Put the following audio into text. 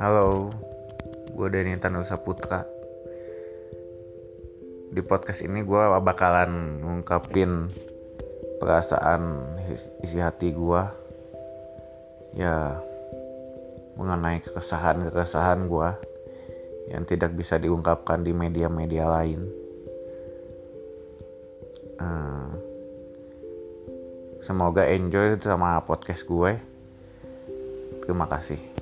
Halo, gue Denny Tanusa Putra. Di podcast ini gue bakalan ngungkapin perasaan isi hati gue ya mengenai kekesahan-kekesahan gue yang tidak bisa diungkapkan di media-media lain. hmm semoga enjoy sama podcast gue. Ya. Terima kasih.